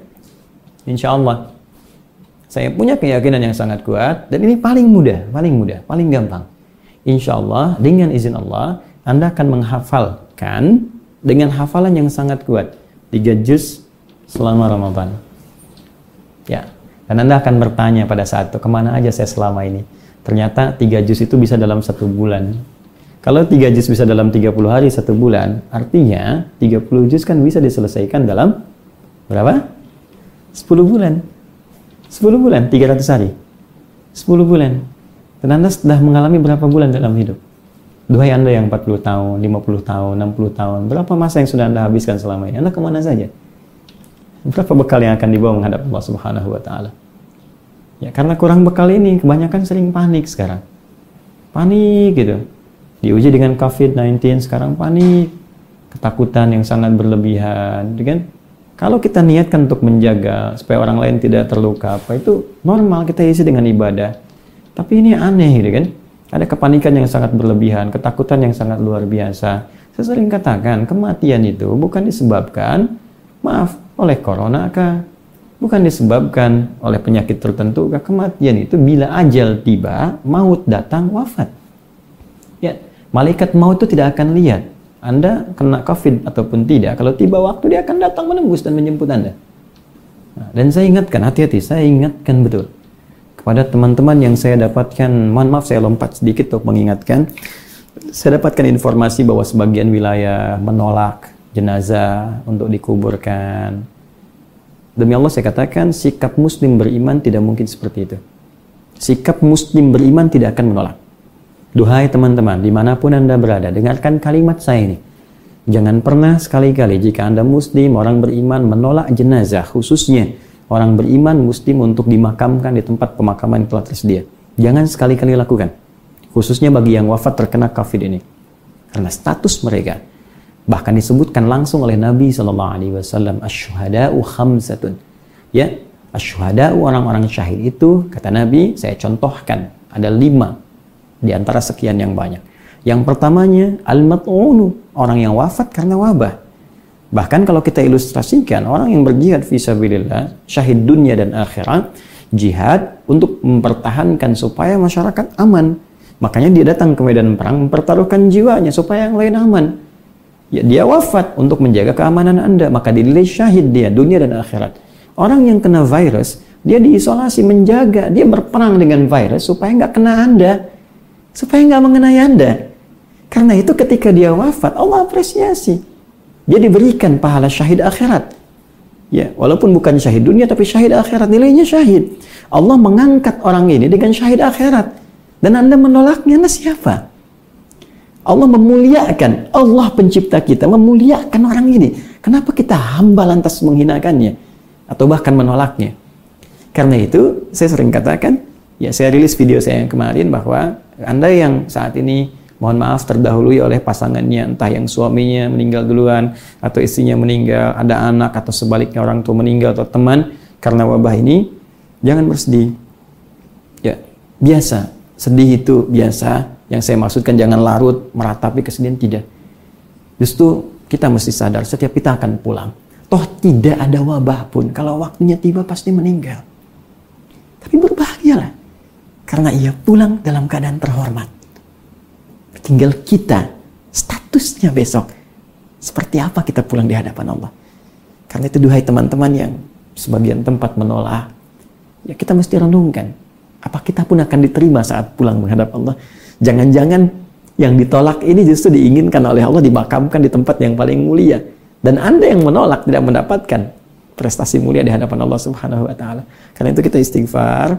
[SPEAKER 1] insya Allah saya punya keyakinan yang sangat kuat dan ini paling mudah, paling mudah, paling gampang. Insya Allah dengan izin Allah anda akan menghafalkan dengan hafalan yang sangat kuat tiga juz selama Ramadan. Ya, dan Anda akan bertanya pada saat itu ke mana aja saya selama ini. Ternyata tiga juz itu bisa dalam satu bulan. Kalau 3 juz bisa dalam 30 hari satu bulan, artinya 30 juz kan bisa diselesaikan dalam berapa? 10 bulan. 10 bulan, 300 hari. 10 bulan. Dan Anda sudah mengalami berapa bulan dalam hidup? Duhai Anda yang 40 tahun, 50 tahun, 60 tahun, berapa masa yang sudah Anda habiskan selama ini? Anda ke mana saja? Berapa bekal yang akan dibawa menghadap Allah Subhanahu wa taala? Ya, karena kurang bekal ini kebanyakan sering panik sekarang. Panik gitu diuji dengan COVID-19 sekarang panik, ketakutan yang sangat berlebihan, gitu kan? Kalau kita niatkan untuk menjaga supaya orang lain tidak terluka, apa itu normal kita isi dengan ibadah. Tapi ini aneh gitu kan? Ada kepanikan yang sangat berlebihan, ketakutan yang sangat luar biasa. Saya sering katakan, kematian itu bukan disebabkan, maaf, oleh corona kah? Bukan disebabkan oleh penyakit tertentu kah? Kematian itu bila ajal tiba, maut datang, wafat. Ya, Malaikat maut itu tidak akan lihat Anda kena COVID ataupun tidak. Kalau tiba waktu dia akan datang menembus dan menjemput Anda. Nah, dan saya ingatkan, hati-hati, saya ingatkan betul kepada teman-teman yang saya dapatkan, mohon maaf saya lompat sedikit untuk mengingatkan, saya dapatkan informasi bahwa sebagian wilayah menolak jenazah untuk dikuburkan. Demi Allah saya katakan, sikap muslim beriman tidak mungkin seperti itu. Sikap muslim beriman tidak akan menolak. Duhai teman-teman, di mana pun Anda berada, dengarkan kalimat saya ini. Jangan pernah sekali-kali jika Anda muslim, orang beriman menolak jenazah, khususnya orang beriman muslim untuk dimakamkan di tempat pemakaman yang telah tersedia. Jangan sekali-kali lakukan. Khususnya bagi yang wafat terkena COVID ini. Karena status mereka bahkan disebutkan langsung oleh Nabi Shallallahu Alaihi Wasallam asyhadau khamsatun ya asyhadau orang-orang syahid itu kata Nabi saya contohkan ada lima di antara sekian yang banyak. Yang pertamanya al-mat'unu, orang yang wafat karena wabah. Bahkan kalau kita ilustrasikan orang yang berjihad fisabilillah, syahid dunia dan akhirat, jihad untuk mempertahankan supaya masyarakat aman. Makanya dia datang ke medan perang mempertaruhkan jiwanya supaya yang lain aman. Ya, dia wafat untuk menjaga keamanan Anda, maka dinilai syahid dia dunia dan akhirat. Orang yang kena virus, dia diisolasi menjaga, dia berperang dengan virus supaya nggak kena Anda supaya nggak mengenai Anda. Karena itu ketika dia wafat, Allah apresiasi. Dia diberikan pahala syahid akhirat. Ya, walaupun bukan syahid dunia tapi syahid akhirat, nilainya syahid. Allah mengangkat orang ini dengan syahid akhirat. Dan Anda menolaknya, Anda siapa? Allah memuliakan, Allah pencipta kita memuliakan orang ini. Kenapa kita hamba lantas menghinakannya? Atau bahkan menolaknya? Karena itu, saya sering katakan, ya saya rilis video saya yang kemarin bahwa anda yang saat ini mohon maaf terdahului oleh pasangannya, entah yang suaminya meninggal duluan atau istrinya meninggal, ada anak atau sebaliknya orang tua meninggal atau teman karena wabah ini, jangan bersedih. Ya, biasa. Sedih itu biasa. Yang saya maksudkan jangan larut, meratapi kesedihan tidak. Justru kita mesti sadar setiap kita akan pulang. Toh tidak ada wabah pun. Kalau waktunya tiba pasti meninggal. Tapi berbahagialah karena ia pulang dalam keadaan terhormat. Tinggal kita, statusnya besok. Seperti apa kita pulang di hadapan Allah. Karena itu duhai teman-teman yang sebagian tempat menolak. Ya kita mesti renungkan. Apa kita pun akan diterima saat pulang menghadap Allah. Jangan-jangan yang ditolak ini justru diinginkan oleh Allah dimakamkan di tempat yang paling mulia. Dan Anda yang menolak tidak mendapatkan prestasi mulia di hadapan Allah Subhanahu wa taala. Karena itu kita istighfar,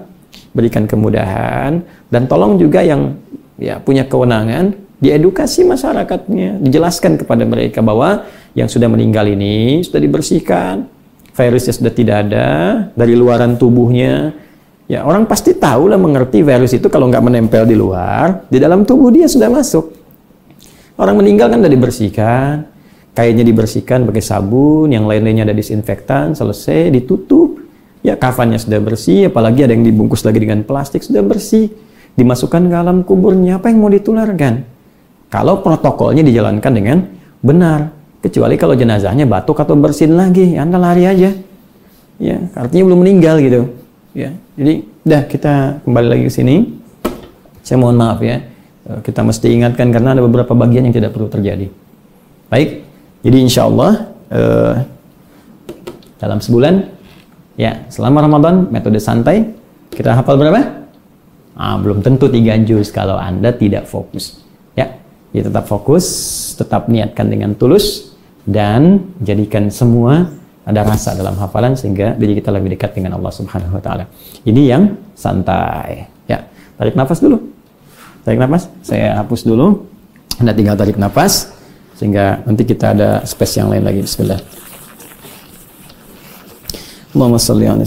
[SPEAKER 1] berikan kemudahan dan tolong juga yang ya punya kewenangan diedukasi masyarakatnya, dijelaskan kepada mereka bahwa yang sudah meninggal ini sudah dibersihkan, virusnya sudah tidak ada dari luaran tubuhnya. Ya orang pasti tahu lah mengerti virus itu kalau nggak menempel di luar, di dalam tubuh dia sudah masuk. Orang meninggal kan sudah dibersihkan, kayaknya dibersihkan pakai sabun, yang lain-lainnya ada disinfektan, selesai, ditutup, Ya kafannya sudah bersih, apalagi ada yang dibungkus lagi dengan plastik sudah bersih. Dimasukkan ke alam kuburnya, apa yang mau ditularkan? Kalau protokolnya dijalankan dengan benar. Kecuali kalau jenazahnya batuk atau bersin lagi, ya Anda lari aja. Ya, artinya belum meninggal gitu. Ya, jadi dah kita kembali lagi ke sini. Saya mohon maaf ya, eh, kita mesti ingatkan karena ada beberapa bagian yang tidak perlu terjadi. Baik, jadi insya Allah eh, dalam sebulan Ya, selama Ramadan metode santai kita hafal berapa? Ah, belum tentu tiga juz kalau Anda tidak fokus. Ya. Ya tetap fokus, tetap niatkan dengan tulus dan jadikan semua ada rasa dalam hafalan sehingga diri kita lebih dekat dengan Allah Subhanahu wa taala. Ini yang santai. Ya, tarik nafas dulu. Tarik nafas. Saya hapus dulu. Anda tinggal tarik nafas sehingga nanti kita ada space yang lain lagi. Bismillah. Allahumma salli ala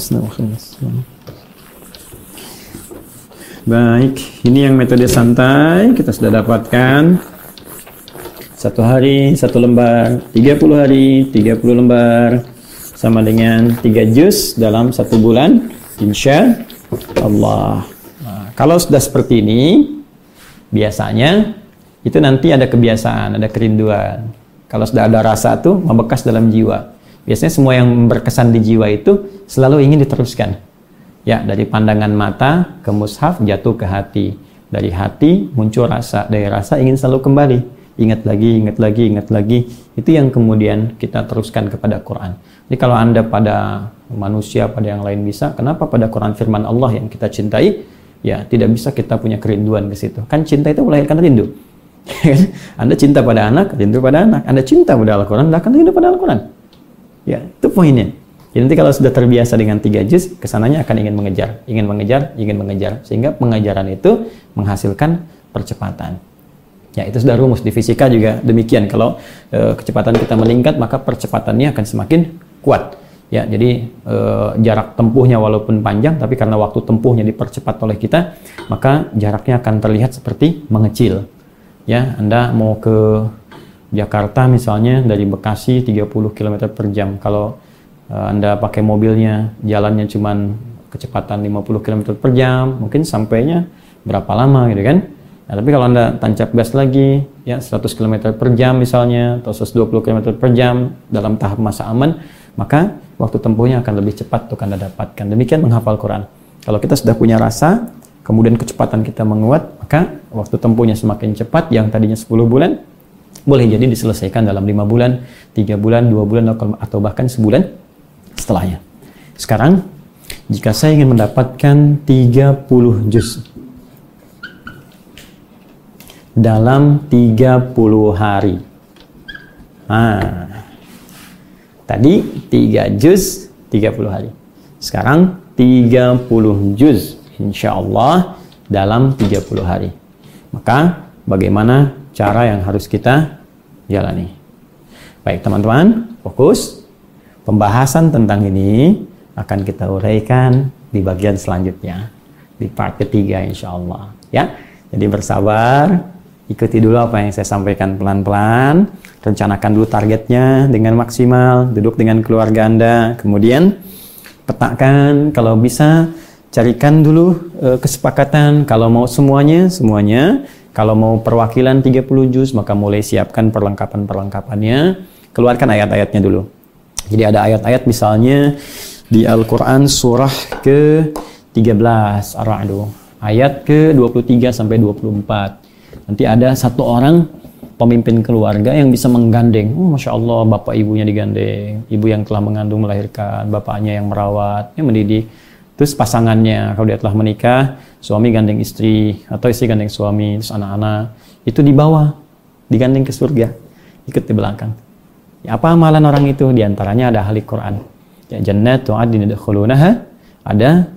[SPEAKER 1] Baik, ini yang metode santai kita sudah dapatkan. Satu hari, satu lembar, 30 hari, 30 lembar, sama dengan 3 juz dalam satu bulan, insya Allah. Nah, kalau sudah seperti ini, biasanya itu nanti ada kebiasaan, ada kerinduan. Kalau sudah ada rasa tuh membekas dalam jiwa. Biasanya semua yang berkesan di jiwa itu selalu ingin diteruskan Ya, dari pandangan mata ke mushaf jatuh ke hati. Dari hati muncul rasa, dari rasa ingin selalu kembali. Ingat lagi, ingat lagi, ingat lagi. Itu yang kemudian kita teruskan kepada Quran. Jadi kalau Anda pada manusia, pada yang lain bisa, kenapa pada Quran firman Allah yang kita cintai, ya tidak bisa kita punya kerinduan ke situ. Kan cinta itu melahirkan rindu. anda cinta pada anak, rindu pada anak. Anda cinta pada Al-Quran, Anda akan rindu pada Al-Quran. Ya, itu poinnya. Jadi nanti kalau sudah terbiasa dengan tiga juz, ke sananya akan ingin mengejar, ingin mengejar, ingin mengejar, sehingga pengejaran itu menghasilkan percepatan. Ya itu sudah rumus di fisika juga demikian. Kalau e, kecepatan kita meningkat, maka percepatannya akan semakin kuat. Ya jadi e, jarak tempuhnya walaupun panjang, tapi karena waktu tempuhnya dipercepat oleh kita, maka jaraknya akan terlihat seperti mengecil. Ya Anda mau ke Jakarta misalnya dari Bekasi 30 km per jam. Kalau Anda pakai mobilnya, jalannya cuma kecepatan 50 km per jam, mungkin sampainya berapa lama gitu kan. Nah, tapi kalau Anda tancap gas lagi, ya 100 km per jam misalnya, atau 120 km per jam dalam tahap masa aman, maka waktu tempuhnya akan lebih cepat untuk Anda dapatkan. Demikian menghafal Quran. Kalau kita sudah punya rasa, kemudian kecepatan kita menguat, maka waktu tempuhnya semakin cepat, yang tadinya 10 bulan, boleh jadi diselesaikan dalam 5 bulan, 3 bulan, 2 bulan, atau bahkan sebulan setelahnya. Sekarang, jika saya ingin mendapatkan 30 juz dalam 30 hari. Nah, tadi 3 juz 30 hari. Sekarang 30 juz insya Allah dalam 30 hari. Maka bagaimana cara yang harus kita jalani? Baik teman-teman, fokus Pembahasan tentang ini akan kita uraikan di bagian selanjutnya, di part ketiga insya Allah. Ya, jadi bersabar, ikuti dulu apa yang saya sampaikan pelan-pelan, rencanakan dulu targetnya dengan maksimal, duduk dengan keluarga Anda, kemudian petakan kalau bisa carikan dulu e, kesepakatan kalau mau semuanya semuanya. Kalau mau perwakilan 30 juz maka mulai siapkan perlengkapan-perlengkapannya. Keluarkan ayat-ayatnya dulu jadi ada ayat-ayat misalnya di Al-Quran surah ke-13 Ar-Ra'du. Ayat ke-23 sampai 24. Nanti ada satu orang pemimpin keluarga yang bisa menggandeng. Oh, Masya Allah, bapak ibunya digandeng. Ibu yang telah mengandung melahirkan, bapaknya yang merawat, yang mendidik. Terus pasangannya, kalau dia telah menikah, suami gandeng istri, atau istri gandeng suami, terus anak-anak. Itu di bawah, digandeng ke surga. Ikut di belakang. Apa amalan orang itu? Di antaranya ada ahli Quran. Ya, jannatu adin yadkhulunaha. Ada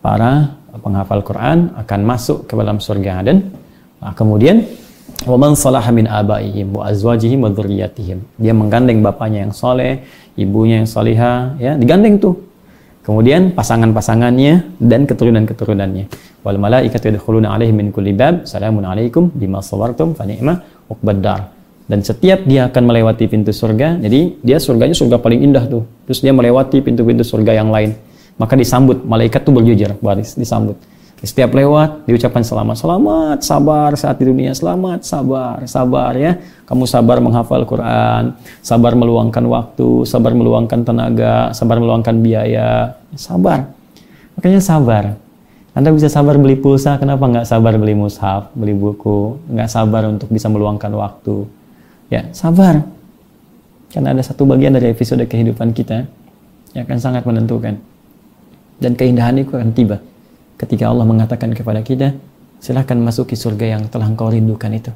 [SPEAKER 1] para penghafal Quran akan masuk ke dalam surga dan nah, kemudian wa man salaha min abaihim wa azwajihim wa. Dia menggandeng bapaknya yang soleh, ibunya yang salihah, ya, digandeng tuh. Kemudian pasangan-pasangannya dan keturunan-keturunannya. Wal malaikatu yadkhuluna alaihim min kulli bab. Salamun alaikum bima sabartum fa ni'ma uqbad dan setiap dia akan melewati pintu surga, jadi dia surganya surga paling indah tuh. Terus dia melewati pintu-pintu surga yang lain. Maka disambut, malaikat tuh berjujur, baris, disambut. Setiap lewat, diucapkan selamat, selamat, sabar saat di dunia, selamat, sabar, sabar ya. Kamu sabar menghafal Quran, sabar meluangkan waktu, sabar meluangkan tenaga, sabar meluangkan biaya, sabar. Makanya sabar. Anda bisa sabar beli pulsa, kenapa nggak sabar beli mushaf, beli buku, nggak sabar untuk bisa meluangkan waktu, Ya, sabar. Karena ada satu bagian dari episode kehidupan kita yang akan sangat menentukan. Dan keindahan itu akan tiba ketika Allah mengatakan kepada kita, silahkan masuki surga yang telah engkau rindukan itu.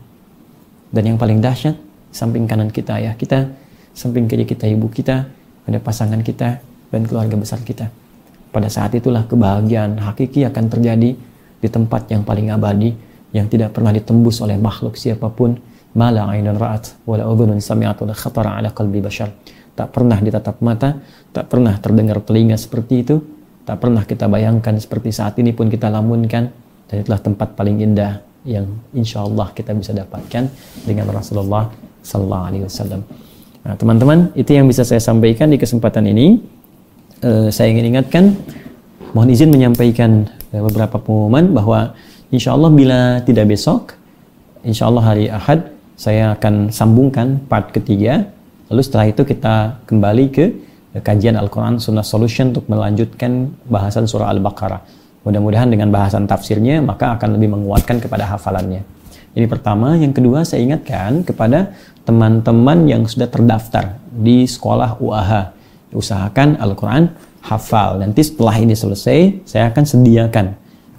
[SPEAKER 1] Dan yang paling dahsyat, samping kanan kita ya kita, samping kiri kita ibu kita, ada pasangan kita, dan keluarga besar kita. Pada saat itulah kebahagiaan hakiki akan terjadi di tempat yang paling abadi, yang tidak pernah ditembus oleh makhluk siapa pun. Mala ainun ra'at, wala udhunun sami'at, wala khatara ala qalbi bashar. Tak pernah ditatap mata, tak pernah terdengar telinga seperti itu, tak pernah kita bayangkan seperti saat ini pun kita lamunkan, dan itulah tempat paling indah yang insya Allah kita bisa dapatkan dengan Rasulullah Sallallahu Alaihi Wasallam. Nah, teman-teman, itu yang bisa saya sampaikan di kesempatan ini. Uh, saya ingin ingatkan, mohon izin menyampaikan uh, beberapa pengumuman bahwa insya Allah bila tidak besok, insya Allah hari Ahad saya akan sambungkan part ketiga. Lalu setelah itu kita kembali ke kajian Al-Quran Sunnah Solution untuk melanjutkan bahasan surah Al-Baqarah. Mudah-mudahan dengan bahasan tafsirnya maka akan lebih menguatkan kepada hafalannya. Ini pertama, yang kedua saya ingatkan kepada teman-teman yang sudah terdaftar di sekolah UAH. Usahakan Al-Quran hafal. Nanti setelah ini selesai, saya akan sediakan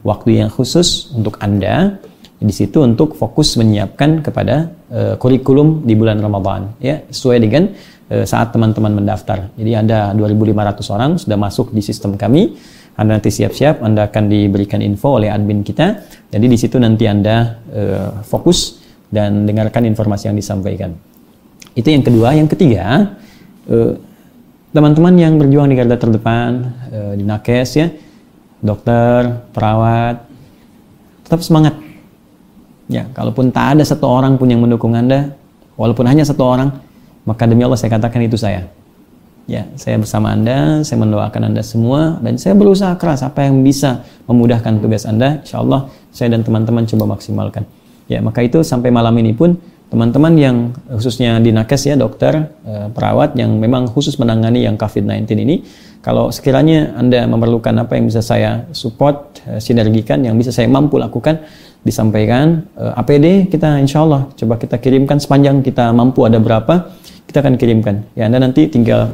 [SPEAKER 1] waktu yang khusus untuk Anda di situ untuk fokus menyiapkan kepada uh, kurikulum di bulan Ramadan ya sesuai dengan uh, saat teman-teman mendaftar. Jadi ada 2.500 orang sudah masuk di sistem kami anda nanti siap-siap, Anda akan diberikan info oleh admin kita. Jadi di situ nanti Anda uh, fokus dan dengarkan informasi yang disampaikan. Itu yang kedua. Yang ketiga, teman teman-teman yang berjuang di garda terdepan, uh, di nakes ya, dokter, perawat, tetap semangat. Ya, kalaupun tak ada satu orang pun yang mendukung Anda, walaupun hanya satu orang, maka demi Allah saya katakan itu saya. Ya, saya bersama Anda, saya mendoakan Anda semua, dan saya berusaha keras apa yang bisa memudahkan tugas Anda. Insya Allah, saya dan teman-teman coba maksimalkan. Ya, maka itu sampai malam ini pun, teman-teman yang khususnya di nakes ya, dokter, eh, perawat yang memang khusus menangani yang COVID-19 ini, kalau sekiranya Anda memerlukan apa yang bisa saya support, eh, sinergikan, yang bisa saya mampu lakukan, disampaikan. Eh, APD kita insya Allah coba kita kirimkan sepanjang kita mampu ada berapa, kita akan kirimkan. Ya, Anda nanti tinggal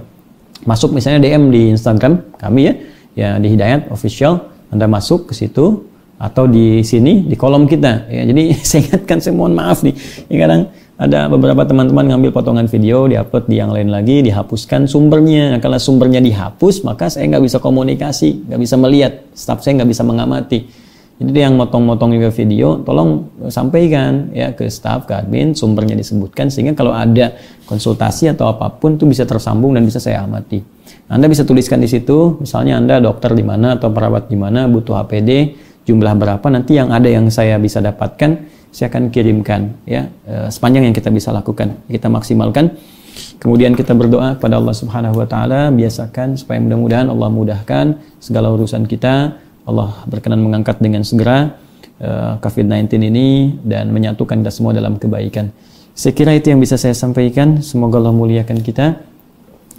[SPEAKER 1] masuk misalnya DM di Instagram kami ya, ya di Hidayat official, Anda masuk ke situ atau di sini di kolom kita. Ya, jadi saya ingatkan saya mohon maaf nih, ya, kadang ada beberapa teman-teman ngambil potongan video, diupload di yang lain lagi, dihapuskan sumbernya. Nah, kalau sumbernya dihapus, maka saya nggak bisa komunikasi, nggak bisa melihat, staff saya nggak bisa mengamati. Jadi yang motong-motong juga video, tolong sampaikan ya ke staff, ke admin, sumbernya disebutkan sehingga kalau ada konsultasi atau apa pun itu bisa tersambung dan bisa saya amati. Anda bisa tuliskan di situ, misalnya Anda dokter di mana atau perawat di mana, butuh APD, jumlah berapa, nanti yang ada yang saya bisa dapatkan, saya akan kirimkan ya eh, sepanjang yang kita bisa lakukan, kita maksimalkan. Kemudian kita berdoa kepada Allah Subhanahu wa taala, biasakan supaya mudah-mudahan Allah mudahkan segala urusan kita, Allah berkenan mengangkat dengan segera uh, COVID-19 ini dan menyatukan kita semua dalam kebaikan. Saya kira itu yang bisa saya sampaikan. Semoga Allah muliakan kita.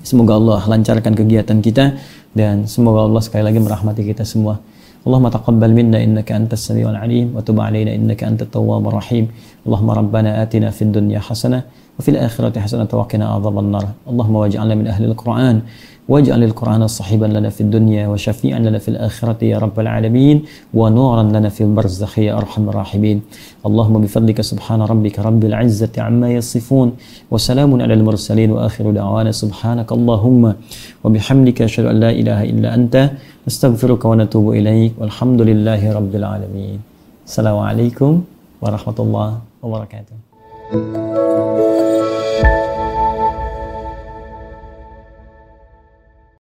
[SPEAKER 1] Semoga Allah lancarkan kegiatan kita dan semoga Allah sekali lagi merahmati kita semua. Allahumma taqabbal minna innaka antas samiul alim wa tub alaina innaka antat tawwabur rahim. اللهم ربنا آتنا في الدنيا حسنة وفي الآخرة حسنة وقنا عذاب النار. اللهم واجعلنا من أهل القرآن واجعل القرآن صحيبا لنا في الدنيا وشفيعا لنا في الآخرة يا رب العالمين ونورا لنا في البرزخ يا أرحم الراحمين. اللهم بفضلك سبحان ربك رب العزة عما يصفون وسلام على المرسلين وآخر دعوانا سبحانك اللهم. وبحمدك أشهد أن لا إله إلا أنت نستغفرك ونتوب إليك والحمد لله رب العالمين. السلام عليكم warahmatullahi wabarakatuh.